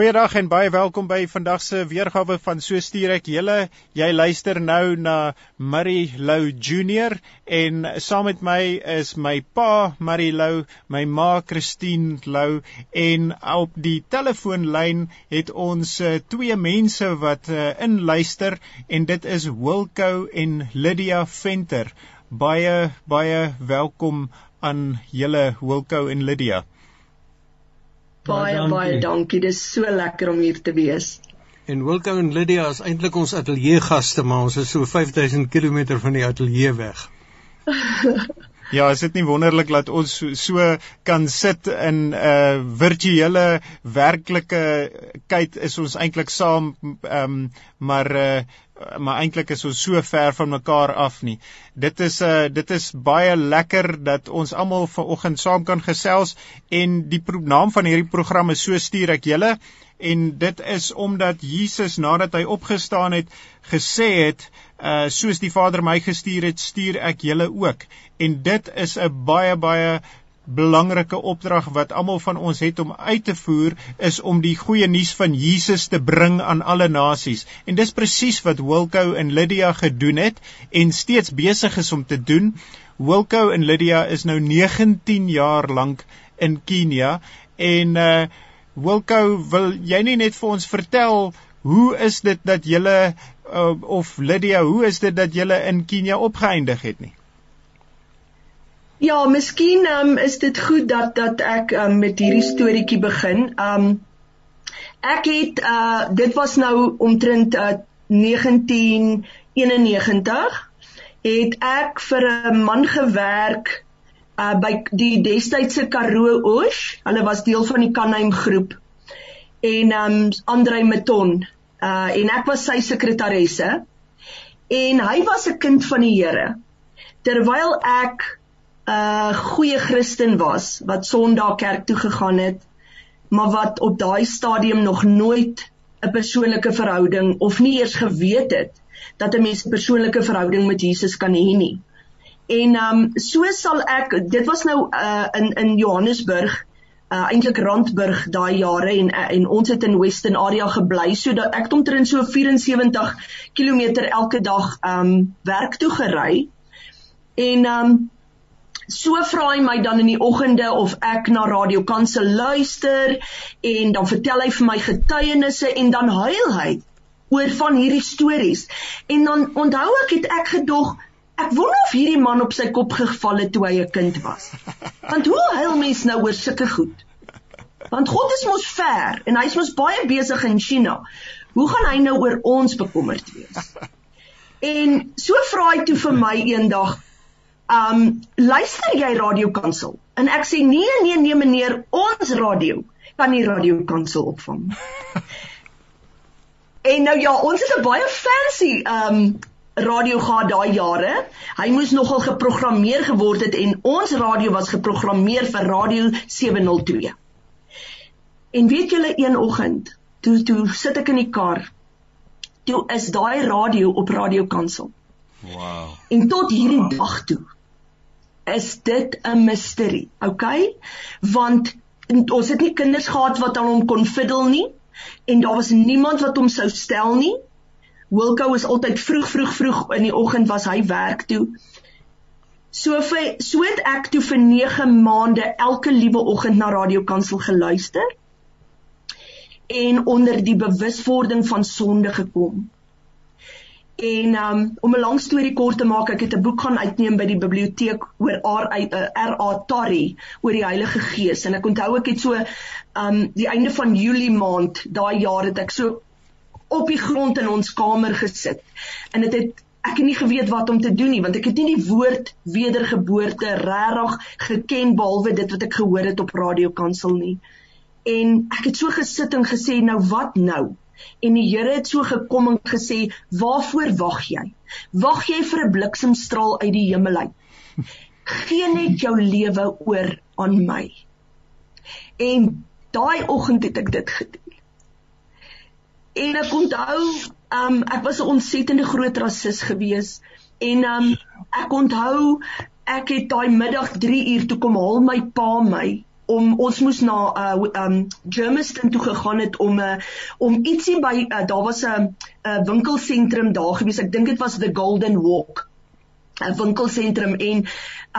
Goeiedag en baie welkom by vandag se weergawe van So stuur ek julle. Jy luister nou na Murray Lou Junior en saam met my is my pa Murray Lou, my ma Christine Lou en op die telefoonlyn het ons uh, twee mense wat uh, inluister en dit is Wilco en Lydia Venter. Baie baie welkom aan julle Wilco en Lydia. Baie baie, baie dankie. Dit is so lekker om hier te wees. En Wilco en Lydia is eintlik ons ateljee gaste, maar ons is so 5000 km van die ateljee weg. Ja, is dit nie wonderlik dat ons so, so kan sit in 'n uh, virtuele werklikheid is ons eintlik saam ehm um, maar uh, maar eintlik is ons so ver van mekaar af nie. Dit is uh dit is baie lekker dat ons almal vanoggend saam kan gesels en die naam van hierdie program is so stuur ek julle en dit is omdat Jesus nadat hy opgestaan het gesê het uh soos die Vader my gestuur het stuur ek julle ook en dit is 'n baie baie belangrike opdrag wat almal van ons het om uit te voer is om die goeie nuus van Jesus te bring aan alle nasies. En dis presies wat Wilco en Lydia gedoen het en steeds besig is om te doen. Wilco en Lydia is nou 19 jaar lank in Kenia en uh Wilco, wil jy nie net vir ons vertel hoe is dit dat julle uh, of Lydia, hoe is dit dat julle in Kenia opgeëindig het nie? Ja, miskien um, is dit goed dat dat ek um, met hierdie storieetjie begin. Um ek het uh dit was nou omtrent uh, 1991 het ek vir 'n man gewerk uh by die destydse Karoo Oos. Hulle was deel van die Kanheim groep. En um Andrei Meton uh en ek was sy sekretaresse. En hy was 'n kind van die Here. Terwyl ek 'n goeie Christen was wat Sondag kerk toe gegaan het, maar wat op daai stadium nog nooit 'n persoonlike verhouding of nie eers geweet het dat 'n mens 'n persoonlike verhouding met Jesus kan hê nie. En um, so sal ek dit was nou uh in in Johannesburg uh eintlik Randburg daai jare en uh, en ons het in Western Area gebly sodat ek omtrent so 74 km elke dag um, werk toe gery. En um, so vra hy my dan in die oggende of ek na Radio Kansel luister en dan vertel hy vir my getuienisse en dan huil hy oor van hierdie stories. En dan onthou ek het ek gedog ek wonder of hierdie man op sy kop geval het toe hy 'n kind was. Want hoe huil mens nou oor sulke goed? Want God is mos ver en hy's mos baie besig in China. Hoe gaan hy nou oor ons bekommerd wees? En so vra hy toe vir my eendag um luister jy radio kansel? En ek sê nee nee nee meneer, ons radio kan nie radio kansel opvang. en nou ja, ons het 'n baie fancy um radio gehad daai jare. Hy moes nogal geprogrammeer geword het en ons radio was geprogrammeer vir radio 702. En weet julle een oggend, toe toe sit ek in die kar. Toe is daai radio op radio kansel. Wow. En tot hierdie dag toe is dit 'n misterie, okay? Want ons het nie kinders gehad wat aan hom kon fiddle nie en daar was niemand wat hom sou stel nie. Wilco is altyd vroeg vroeg vroeg in die oggend was hy werk toe. So vir so het ek toe vir 9 maande elke liewe oggend na Radio Kansel geluister en onder die bewuswording van sonde gekom. En um, om 'n lang storie kort te maak, ek het 'n boek gaan uitneem by die biblioteek oor R.A. Uh, Tarry oor die Heilige Gees en ek onthou ek het so um die einde van Julie maand daai jaar het ek so op die grond in ons kamer gesit. En dit het ek het nie geweet wat om te doen nie want ek het nie die woord wedergeboorte regtig geken behalwe dit wat ek gehoor het op Radio Kansel nie. En ek het so gesit en gesê nou wat nou? En die Here het so gekom en gesê, "Waarvoor wag jy? Wag jy vir 'n bliksemstraal uit die hemel uit? Gee net jou lewe oor aan my." En daai oggend het ek dit gedoen. En ek onthou, um ek was 'n ontsettende groot rasis gewees en um ek onthou ek het daai middag 3 uur toe kom haal my pa my om ons moes na uh um Germiston toe gegaan het om 'n uh, om ietsie by uh, daar was 'n 'n winkelsentrum daar gewees. Ek dink dit was the Golden Walk. 'n winkelsentrum en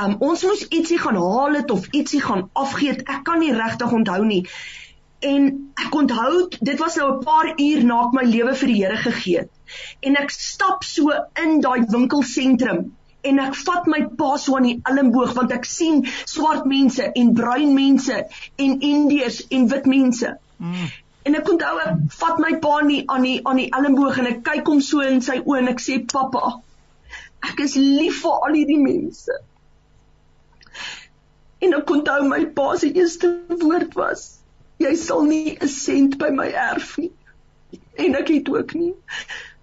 um ons moes ietsie gaan haal het of ietsie gaan afgee. Ek kan nie regtig onthou nie. En ek onthou dit was nou 'n paar uur na ek my lewe vir die Here gegee het. En ek stap so in daai winkelsentrum en ek vat my pa so aan die elmboog want ek sien swart mense en bruin mense en indiërs en wit mense. Mm. En ek onthou ek vat my pa nie aan die aan die elmboog en ek kyk hom so in sy oë en ek sê pappa ek is lief vir al hierdie mense. En ek onthou my pa se eerste woord was jy sal nie 'n sent by my erf nie. En ek het ook nie.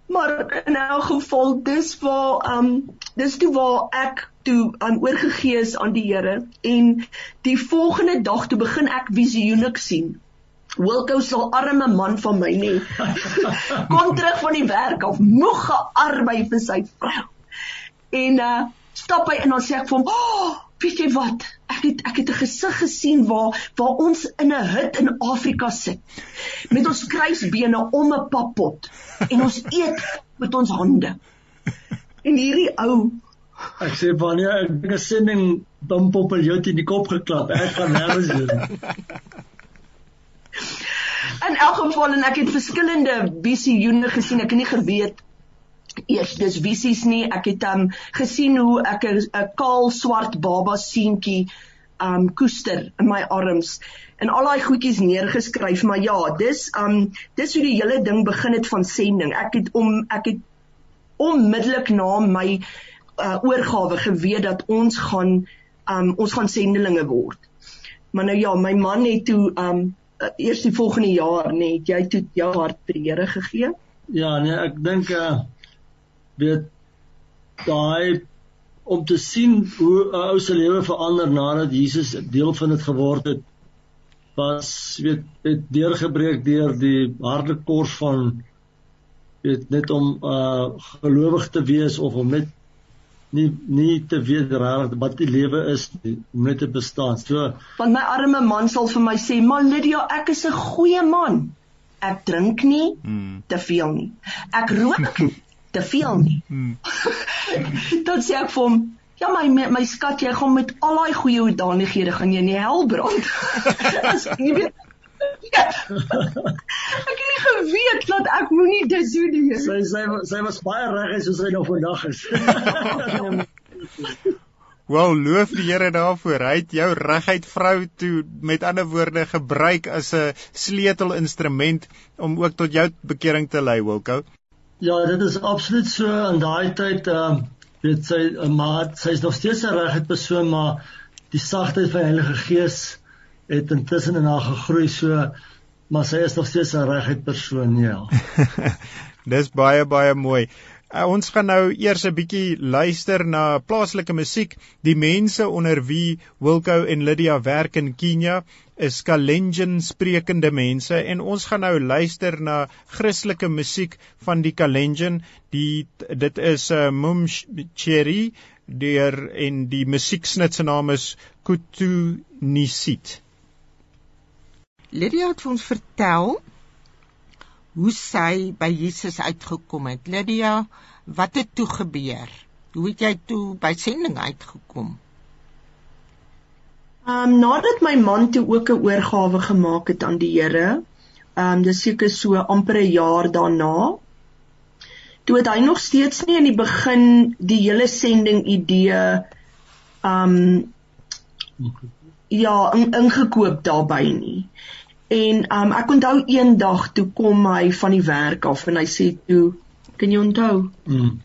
Maar in elk geval dis waar um dis toe waar ek toe um oorgegee is aan die Here en die volgende dag toe begin ek visioene sien. Wilko sal arme man van my nie. Kom terug van die werk of moeg gearbei vir sy vrou. En uh stap hy en dan sê ek vir hom, "Oh, weet jy wat? Ek het ek het 'n gesig gesien waar waar ons in 'n hut in Afrika sit met ons kruisbene om 'n pappot en ons eet met ons hande. En hierdie ou ek sê wanneer ek 'n sending bom populjout in die kop geklap, ek gaan nergens heen. In elk geval en ek het verskillende visioene gesien. Ek het nie geweet eers visies nie. Ek het um gesien hoe ek 'n kaal swart baba seentjie um koester in my arms en al daai goedjies neergeskryf. Maar ja dis um dis hoe die hele ding begin het van sending. Ek het om ek het onmiddellik na my uh, oorgawe geweet dat ons gaan um ons gaan sendelinge word. Maar nou ja my man het toe um eers die volgende jaar net jy toe jou hart vir die Here gegee? Ja nee ek dink uh weet daai om te sien hoe 'n ou se lewe verander nadat Jesus deel van dit geword het was weet het deurgebreek deur die harde kors van weet net om uh gelowig te wees of om net nie nie te weet regtig wat die lewe is nie, om net te bestaan. So want my arme man sal vir my sê, "Maar Lydia, ek is 'n goeie man. Ek drink nie hmm. te veel nie. Ek rook nie te veel nie. Hmm. Dan sê ek vir hom, ja my my skat, jy gaan met al daai goeie hoedanighede gaan jy in die hel brand. As jy weet ek het nie geweet dat ek moenie dit doen nie. Sy sy sy was baie reg soos sy nou vandag is. Wel, loof die Here daarvoor. Hy het jou reguit vrou toe met ander woorde gebruik as 'n sleutelinstrument om ook tot jou bekering te lei, Wilko. Ja, dit is absoluut so in daai tyd ehm uh, weet sy uh, maar sy is nog steeds 'n regte persoon maar die sagtheid van die Heilige Gees het intussen in haar gegroei so maar sy is nog steeds 'n regte persoon ja. Dis baie baie mooi. Uh, ons gaan nou eers 'n bietjie luister na plaaslike musiek. Die mense onder wie Wilko en Lydia werk in Kenia is Kalenjin sprekende mense en ons gaan nou luister na Christelike musiek van die Kalenjin. Die dit is 'n uh, Mumcheri deur en die musieksnit se naam is Kutu Nisit. Lydia het ons vertel hoe sy by Jesus uitgekom het. Lydia, wat het toe gebeur? Hoe het jy toe by sending uitgekom? Ehm um, nadat my man toe ook 'n oorgawe gemaak het aan die Here, ehm um, dis seker so amper 'n jaar daarna, toe het hy nog steeds nie in die begin die hele sending idee ehm um, ja, in, ingekoop daarbey nie. En um, ek onthou eendag toe kom hy van die werk af en hy sê toe, "Kan jy onthou?" Mm.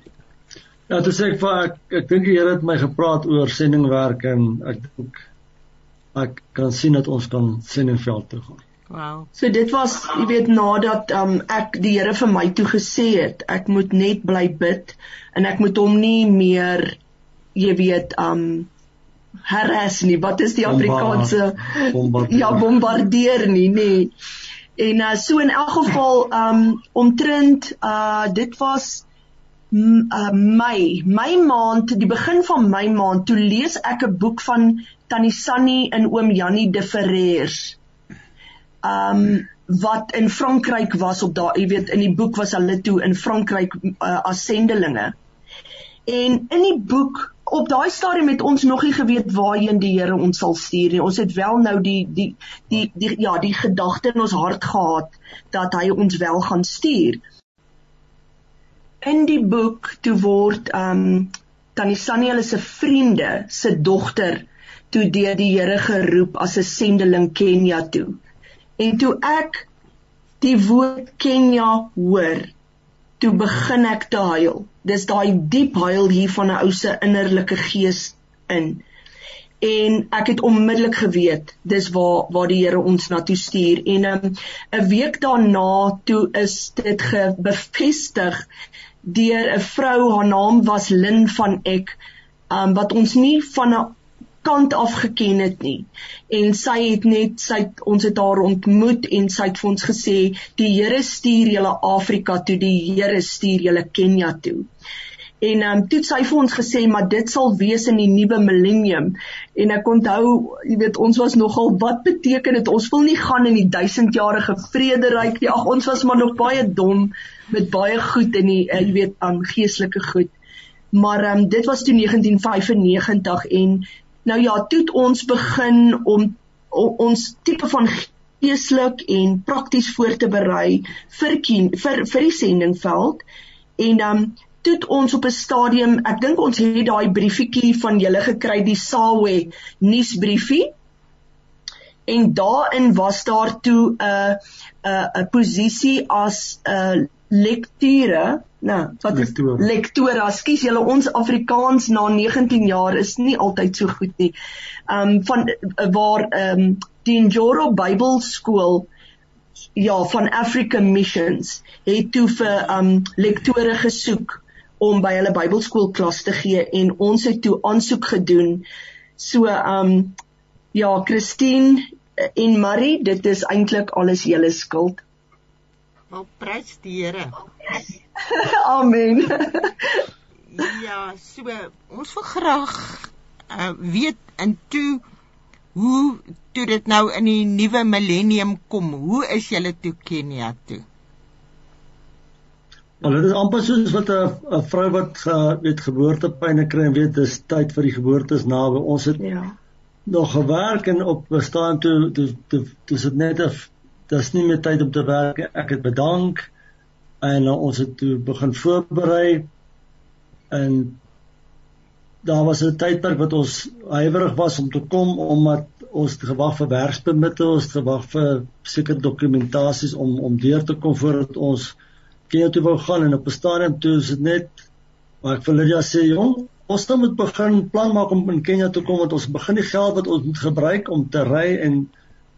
Ja, toe sê ek vir ek, ek dink die Here het my gepraat oor sendingwerk en ek dink ek kan sien dat ons kan Senneveld toe gaan. Wow. So dit was, jy weet, nadat um ek die Here vir my toe gesê het, ek moet net bly bid en ek moet hom nie meer jy weet um harass nie. Wat is die Afrikaanse bombardeer. ja, bombardeer nie, nê. Nee. En uh, so in elk geval um omtrent uh dit was uh, Mei, my maand, die begin van my maand, toe lees ek 'n boek van Tannie Sunny en oom Jannie de Ferrers. Um wat in Frankryk was op daai, jy weet, in die boek was hulle toe in Frankryk uh, as sendelinge. En in die boek op daai stadium het ons nog nie geweet waarheen die Here ons sal stuur nie. Ons het wel nou die die die die ja, die gedagte in ons hart gehad dat hy ons wel gaan stuur. In die boek toe word um Tannie Sunny hulle se vriende se dogter toe deur die Here geroep as 'n sendeling Kenia toe. En toe ek die woord Kenia hoor, toe begin ek te huil. Dis daai diep huil hier van 'n ou se innerlike gees in. En ek het onmiddellik geweet dis waar waar die Here ons na toe stuur en um, 'n um, week daarna toe is dit bevestig deur 'n vrou haar naam was Lin van Ek um, wat ons nie van 'n kant af geken het nie. En sy het net sy het, ons het haar ontmoet en sy het vir ons gesê die Here stuur julle Afrika toe die Here stuur julle Kenia toe. En ehm um, toe sy vir ons gesê maar dit sal wees in die nuwe millennium. En ek onthou jy weet ons was nogal wat beteken dit? Ons wil nie gaan in die duisendjarige vrederyk nie. Ag ons was maar nog baie dom met baie goed in die uh, jy weet aan um, geestelike goed. Maar ehm um, dit was toe 1995 en nou ja toe ons begin om, om ons tipe van geestelik en prakties voor te berei vir vir vir die sendingveld en dan um, toe ons op 'n stadium, ek dink ons het daai briefietjie van julle gekry, die Sawe nuusbriefie. En daarin was daar toe 'n 'n 'n posisie as 'n lekture, nou, wat is lekture? Ekskuus, julle ons Afrikaans na 19 jaar is nie altyd so goed nie. Um van waar um die Njoro Bybelskool ja van African Missions het toe vir um lektore gesoek om by hulle Bybelskool klas te gee en ons het toe aansoek gedoen. So um ja, Christine en Marie, dit is eintlik alles julle skuld. Wel prys die Here. Amen. ja, so ons wil graag uh, weet in toe hoe toe dit nou in die nuwe millennium kom, hoe is julle toe Kenia toe? Maar dit is amper soos wat 'n 'n vrou wat uh, weet geboortepyne kry en weet dis tyd vir die geboorte is naby. Ons het ja. nog gewerk en op bestaan toe toe toe toe sit net of dis nie meer tyd om te werk. Ek het bedank en uh, ons het toe begin voorberei en daar was 'n tydperk wat ons huiwerig was om te kom omdat ons gewag vir werkspermitte, ons gewag vir sekere dokumentasies om om deur te kom voordat ons Kenia toe wou gaan en op 'n stadium toe is dit net maar ek wil ja sê jong, ons moet begin plan maak om in Kenia toe kom want ons begin die geld wat ons moet gebruik om te ry en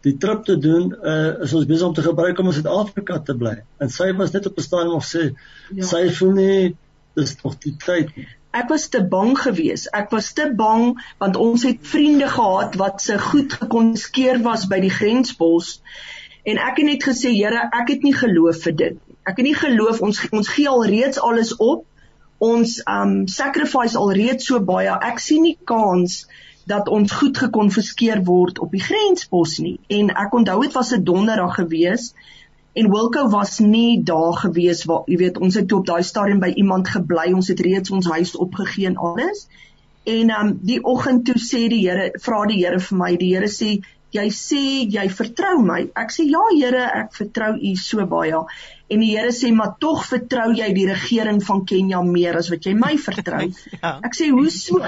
die trip te doen, uh, is ons besig om te gebruik om in Suid-Afrika te bly. En sy was net op 'n stadium of sê ja. sy voel nie dis nog die tyd nie. Ek was te bang geweest. Ek was te bang want ons het vriende gehad wat se goed gekonskeer was by die grenspos en ek het net gesê Here, ek het nie geloof vir dit ek het nie geloof ons ons gee al reeds alles op. Ons um sacrifice al reeds so baie. Ek sien nie kans dat ons goed gekonfiskeer word op die grenspos nie. En ek onthou dit was 'n donderdag gewees en Wilco was nie daar gewees waar jy weet ons het op daai stadium by iemand gebly. Ons het reeds ons huis opgegee en alles. En um die oggend toe sê die Here, vra die Here vir my, die Here sê jy sê jy vertrou my. Ek sê ja Here, ek vertrou U so baie. En die Here sê maar tog vertrou jy die regering van Kenia meer as wat jy my vertrou. ja. Ek sê hoe so?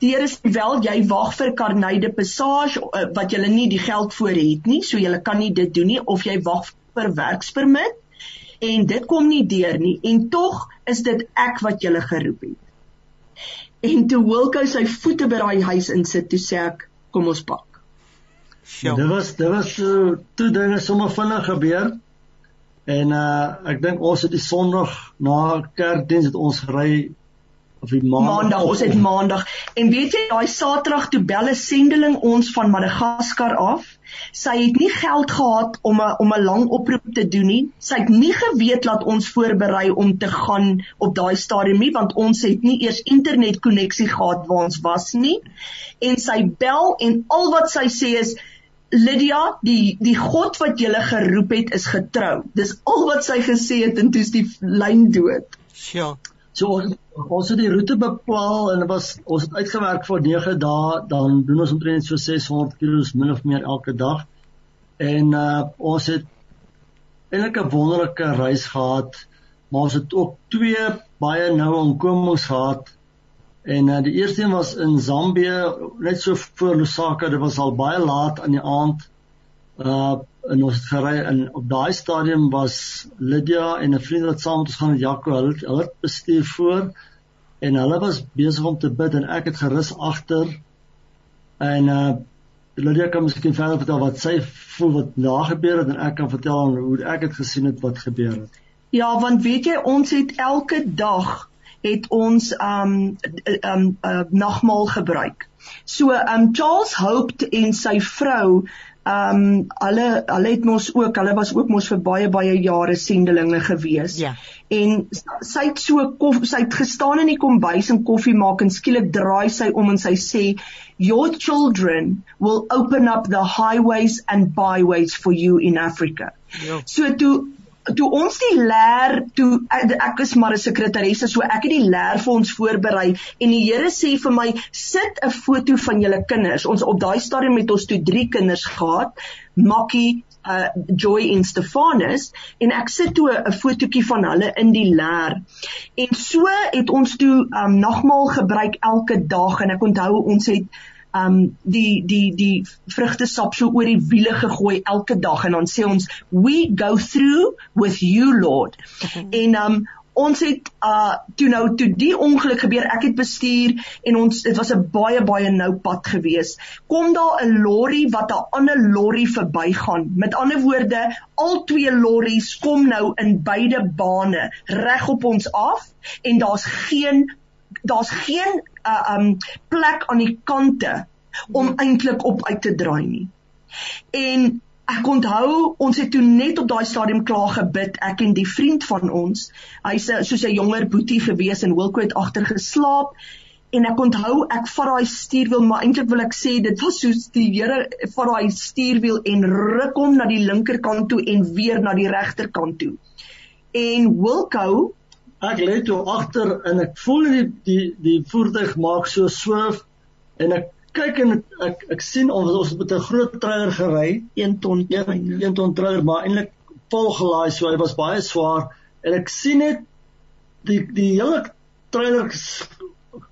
Here sê wel jy wag vir Karneide Passage uh, wat jy nie die geld voor het nie, so jy kan nie dit doen nie of jy wag vir werkspermit en dit kom nie deur nie en tog is dit ek wat julle geroep het. En toe Wilko sy voete by daai huis insit, toe sê ek kom ons pak. Sjou. Dit was dit was uh, toe dinge sommer vinnig gebeur. En uh ek dink ons het die Sondag na kerkdiens het ons gery of die maandag, maandag ons het maandag en weet jy daai Saterdag toe belle sendeling ons van Madagaskar af. Sy het nie geld gehad om 'n om 'n lang oproep te doen nie. Sy het nie geweet dat ons voorberei om te gaan op daai stadium nie want ons het nie eers internetkonneksie gehad waar ons was nie. En sy bel en al wat sy sê is Lydia, die die God wat jy geroep het is getrou. Dis al wat sy gesê het en toe's die lyn dood. Sjoe. So ons, ons het die roete bepaal en dit was ons het uitgewerk vir 9 dae, dan doen ons omtrent so 600 km min of meer elke dag. En uh ons het eintlik 'n wonderlike reis gehad, maar ons het ook twee baie noue ontkomings gehad. En uh die eerste een was in Zambië, net so voor Lusaka, dit was al baie laat aan die aand. Uh en ons het gery en op daai stadium was Lydia en 'n vriend wat saam met ons gaan met Jaco, hulle hulle bestuur voor en hulle was besig om te bid en ek het gerus agter en uh Lydia kan miskien verder vertel wat sy voel wat daar gebeur het en ek kan vertel hoe ek dit gesien het wat gebeur het. Ja, want weet jy ons het elke dag het ons um um uh, nagmaal gebruik. So um Charles Hope en sy vrou Ehm um, hulle hulle het mos ook, hulle was ook mos vir baie baie jare sendelinge gewees. Ja. En sy het so kof, sy het gestaan in die kombuis en koffie maak en skielik draai sy om en sy sê your children will open up the highways and byways for you in Africa. Ja. So toe toe ons die leer toe ek, is maar 'n sekretaresse so ek het die leer vir ons voorberei en die Here sê vir my sit 'n foto van julle kinders ons op daai stadium het ons toe drie kinders gehad Makkie uh Joy en Stefanus en ek sit toe 'n fotootjie van hulle in die leer. En so het ons toe um nagmaal gebruik elke dag en ek onthou ons het um die die die vrugtesap so oor die wiele gegooi elke dag en dan sê ons we go through with you lord. En um ons het uh toe nou toe die ongeluk gebeur ek het bestuur en ons dit was 'n baie baie nou pad gewees. Kom daar 'n lorry wat 'n ander lorry verbygaan. Met ander woorde al twee lorries kom nou in beide bane reg op ons af en daar's geen daar's geen uh, um plek aan die kante om hmm. eintlik op uit te draai nie. En ek onthou ons het toe net op daai stadium klaar gebid ek en die vriend van ons hy's soos 'n jonger boetie gewees Wilco het agter geslaap en ek onthou ek vat daai stuurwiel maar eintlik wil ek sê dit was soos die Here vat daai stuurwiel en ruk hom na die linkerkant toe en weer na die regterkant toe en Wilco ek lê toe agter en ek voel die die die voertuig maak so swif en ek kyk en ek ek sien ons ons met 'n groot trailer gery 1 ton 1 ton trailer maar eintlik vol gelaai so hy was baie swaar en ek sien net die die hele trailer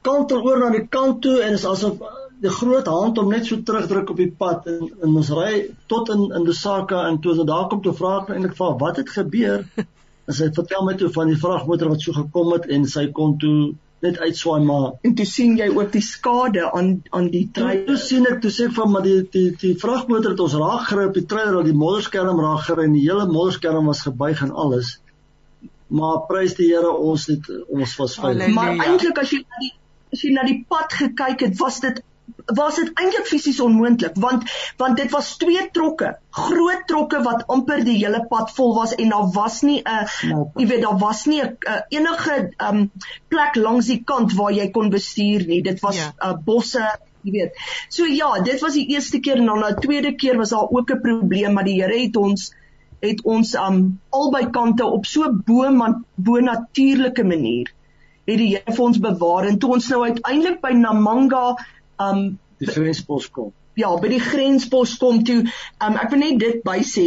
kantel oor na die kant toe en is asof die groot hand hom net so terugdruk op die pad en, en ons ry tot in in Lusaka en toe ons daar kom toe vra ek eintlik vir wat het gebeur En sy vertel my toe van die vragmotor wat so gekom het en sy kon toe net uitswaai maar en toe sien jy ook die skade aan aan die trein. Toe sien ek toe sê van maar die die die vragmotor het ons raak gery op die trein dat die modderskerm raak gery en die hele modderskerm was gebuig en alles. Maar prys die Here ons het ons was veilig. Maar eintlik as jy na die as jy na die pad gekyk het, was dit was dit eintlik fisies onmoontlik want want dit was twee trokke, groot trokke wat amper die hele pad vol was en daar was nie 'n jy weet daar was nie 'n enige um plek langs die kant waar jy kon bestuur nie. Dit was ja. uh, bosse, jy weet. So ja, dit was die eerste keer en dan na die tweede keer was daar ook 'n probleem maar die Here het ons het ons um albei kante op so bo bo natuurlike manier het die Here vir ons bewaar en toe ons nou uiteindelik by Namanga um die grenspos kom. Ja, by die grenspos kom toe. Um ek wil net dit by sê,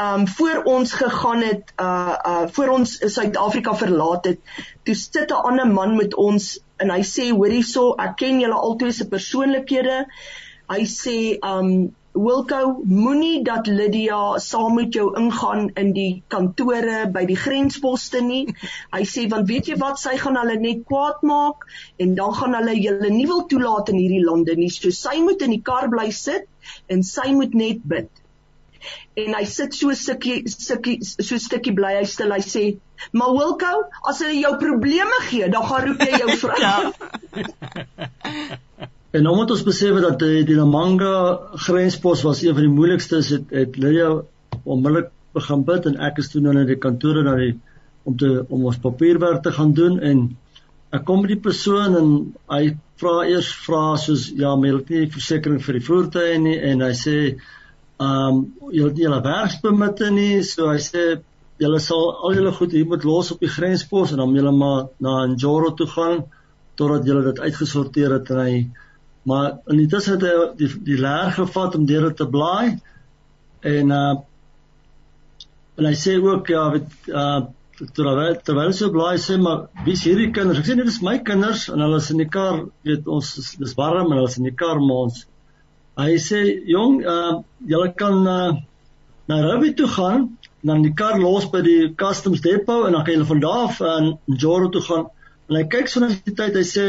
um voor ons gegaan het uh uh voor ons Suid-Afrika verlaat het, toe sit 'n ander man met ons en hy sê hoor hierso, ek ken julle albei se persoonlikhede. Hy sê um Wilco, moenie dat Lydia saam met jou ingaan in die kantore by die grensposte nie. Hy sê want weet jy wat, sy gaan hulle net kwaad maak en dan gaan hulle julle nie wil toelaat in hierdie lande nie. So sy moet in die kar bly sit en sy moet net bid. en hy sit so 'n stukkie stukkie so stukkie bly hy stil hy sê maar Wilko as hulle jou probleme gee dan gaan roep jy jou vrou ja. en nou moet ons besef dat die, die Namanga grenspos was een van die moeilikstes het, het Lydia onmiddellik begin bid en ek is toe nou na die kantore na die om te om ons papierwerk te gaan doen. En ek kom by die persoon en hy vra eers vra soos ja, maar het nie versekerings vir die voertuie nie. En hy sê Um julle het nie julle werkspermitte nie, so hy sê julle sal al julle goed hier moet los op die grenspos en dan julle maar na Njoro toe gaan totdat julle dit uitgesorteer het. En hy maar in die tussen het hy die die leer gevat om deur te blaai en uh en hy sê ook ja weet uh terwyl terwyl so blaai sê maar wie's hierdie kinders ek sê nee dis my kinders en hulle is in die kar weet ons dis warm en hulle is in die kar maar ons Hy sê jong, uh julle kan uh na Ruby toe gaan, dan die kar los by die customs depot en dan kan julle van daar af uh, Joro toe gaan. En hy kyk so na die tyd, hy sê,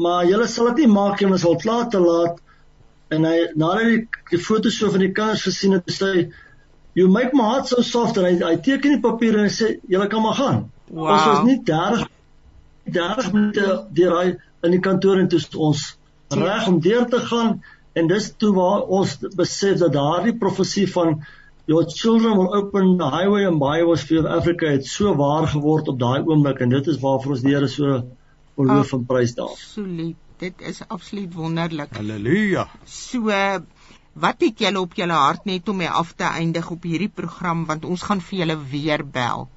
"Maar julle sal dit nie maak nie, ons sal klaar te laat." En hy nadat hy die foto's so van die kinders gesien het, sê hy, "You make my heart so soft." En hy hy teken die papier en hy sê, "Julle kan maar gaan." Wow. Ons was nie 30 30 minute deur hy in die kantoor en toe ons reg om deur te gaan En dis toe waar ons besef dat daardie profesie van your children will open the highway and byways for Africa het so waar geword op daai oomblik en dit is waarvoor ons die Here so verloof en prys daar. Absoluut. Dit is absoluut wonderlik. Halleluja. So wat het julle op julle hart net om mee af te eindig op hierdie program want ons gaan vir julle weer bel.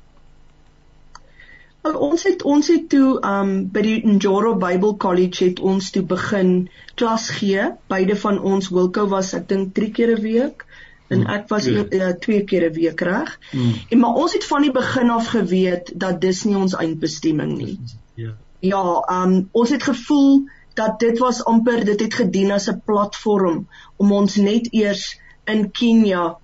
Wel ons het ons het toe um by die Njoro Bible College het ons toe begin klas gee. Beide van ons Wilko was ek dink 3 keer 'n week en hmm, ek was 2 uh, twee keer 'n week reg. Hmm. En maar ons het van die begin af geweet dat dis nie ons eindbestemming nie. Ja. Ja, um ons het gevoel dat dit was amper dit het gedien as 'n platform om ons net eers in Kenia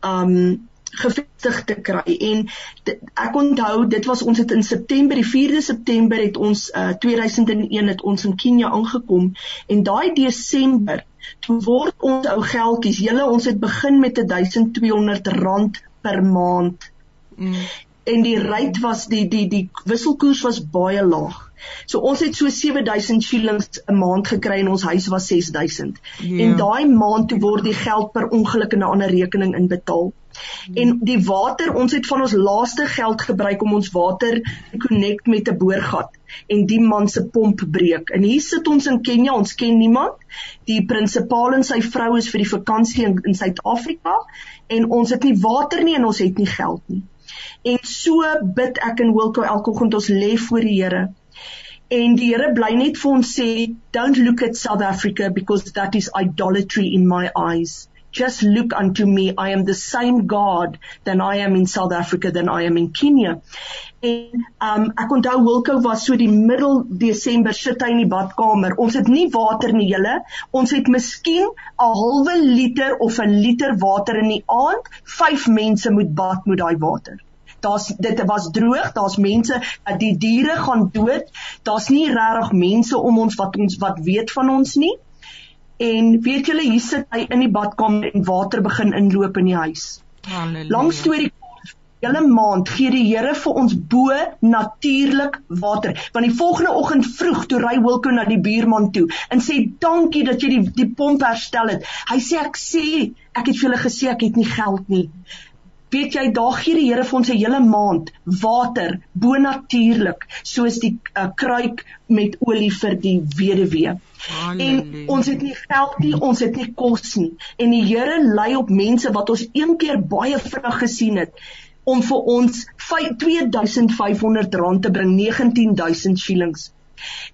um gevestig te kry. En dit, ek onthou dit was ons het in September die 4de September het ons uh, 2001 het ons in Kenia aangekom. En daai Desember toe word ons ou geldjies julle ons het begin met 1200 rand per maand. Mm. En die rate was die die die wisselkoers was baie laag So ons het so 7000 shillings 'n maand gekry en ons huis was 6000. Yeah. En daai maand toe word die geld per ongeluk in 'n ander rekening inbetaal. En die water, ons het van ons laaste geld gebruik om ons water te connect met 'n boorgat en die man se pomp breek. En hier sit ons in Kenia, ons ken niemand. Die prinsipaal en sy vrou is vir die vakansie in, in Suid-Afrika en ons het nie water nie en ons het nie geld nie. En so bid ek in Wilko elke oggend ons lê voor die Here. En die Here bly net vir ons sê, don't look at South Africa because that is idolatry in my eyes. Just look unto me. I am the same God than I am in South Africa than I am in Kenya en um ek onthou Wilko was so die middel Desember sit hy in die badkamer. Ons het nie water nie julle. Ons het miskien 'n halwe liter of 'n liter water in die aand. Vyf mense moet bad met daai water Daar's dit was droog, daar's mense, die diere gaan dood. Daar's nie regtig mense om ons wat ons wat weet van ons nie. En weet julle, hier sit hy in die badkamer en water begin inloop in die huis. Halleluja. Lang storie Julle maand gee die Here vir ons bo natuurlik water. Want die volgende oggend vroeg toe ry Wilko na die buurman toe en sê dankie dat jy die die pomp herstel het. Hy sê ek sê ek het vir julle gesê ek het nie geld nie. Weet jy daar gee die Here vir ons 'n hele maand water bo natuurlik soos die uh, kruik met olie vir die weduwee. En ons het nie geld nie, ons het nie kos nie. En die Here lei op mense wat ons een keer baie vinnig gesien het om vir ons 2500 rand te bring, 19000 shillings.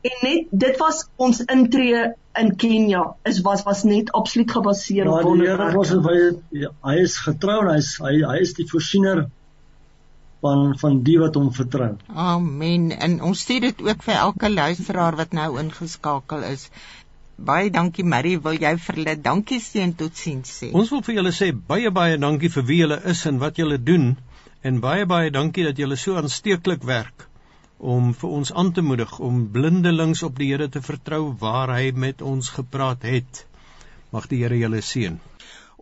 En net dit was ons intree in Kenia is was was net absoluut gebaseer op wonderwerke. Ja, hy is getrou en hy is hy, hy is die voorsiener van van die wat hom vertrou. Amen. En ons sê dit ook vir elke luisteraar wat nou ingeskakel is. Baie dankie Marie, wil jy vir hulle dankie sê en totsiens sê? Ons wil vir julle sê baie baie dankie vir wie julle is en wat julle doen en baie baie dankie dat julle so aansteeklik werk om vir ons aan te moedig om blindelings op die Here te vertrou waar hy met ons gepraat het. Mag die Here julle seën.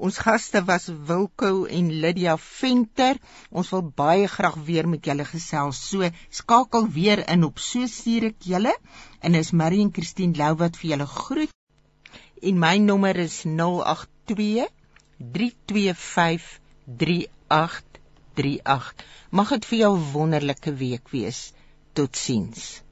Ons gaste was Wilko en Lydia Venter. Ons wil baie graag weer met julle gesels. So skakel weer in op so stuur ek julle en is Marie en Christine Lou wat vir julle groet. En my nommer is 082 325 3838. Mag dit vir jou wonderlike week wees. Totsiens.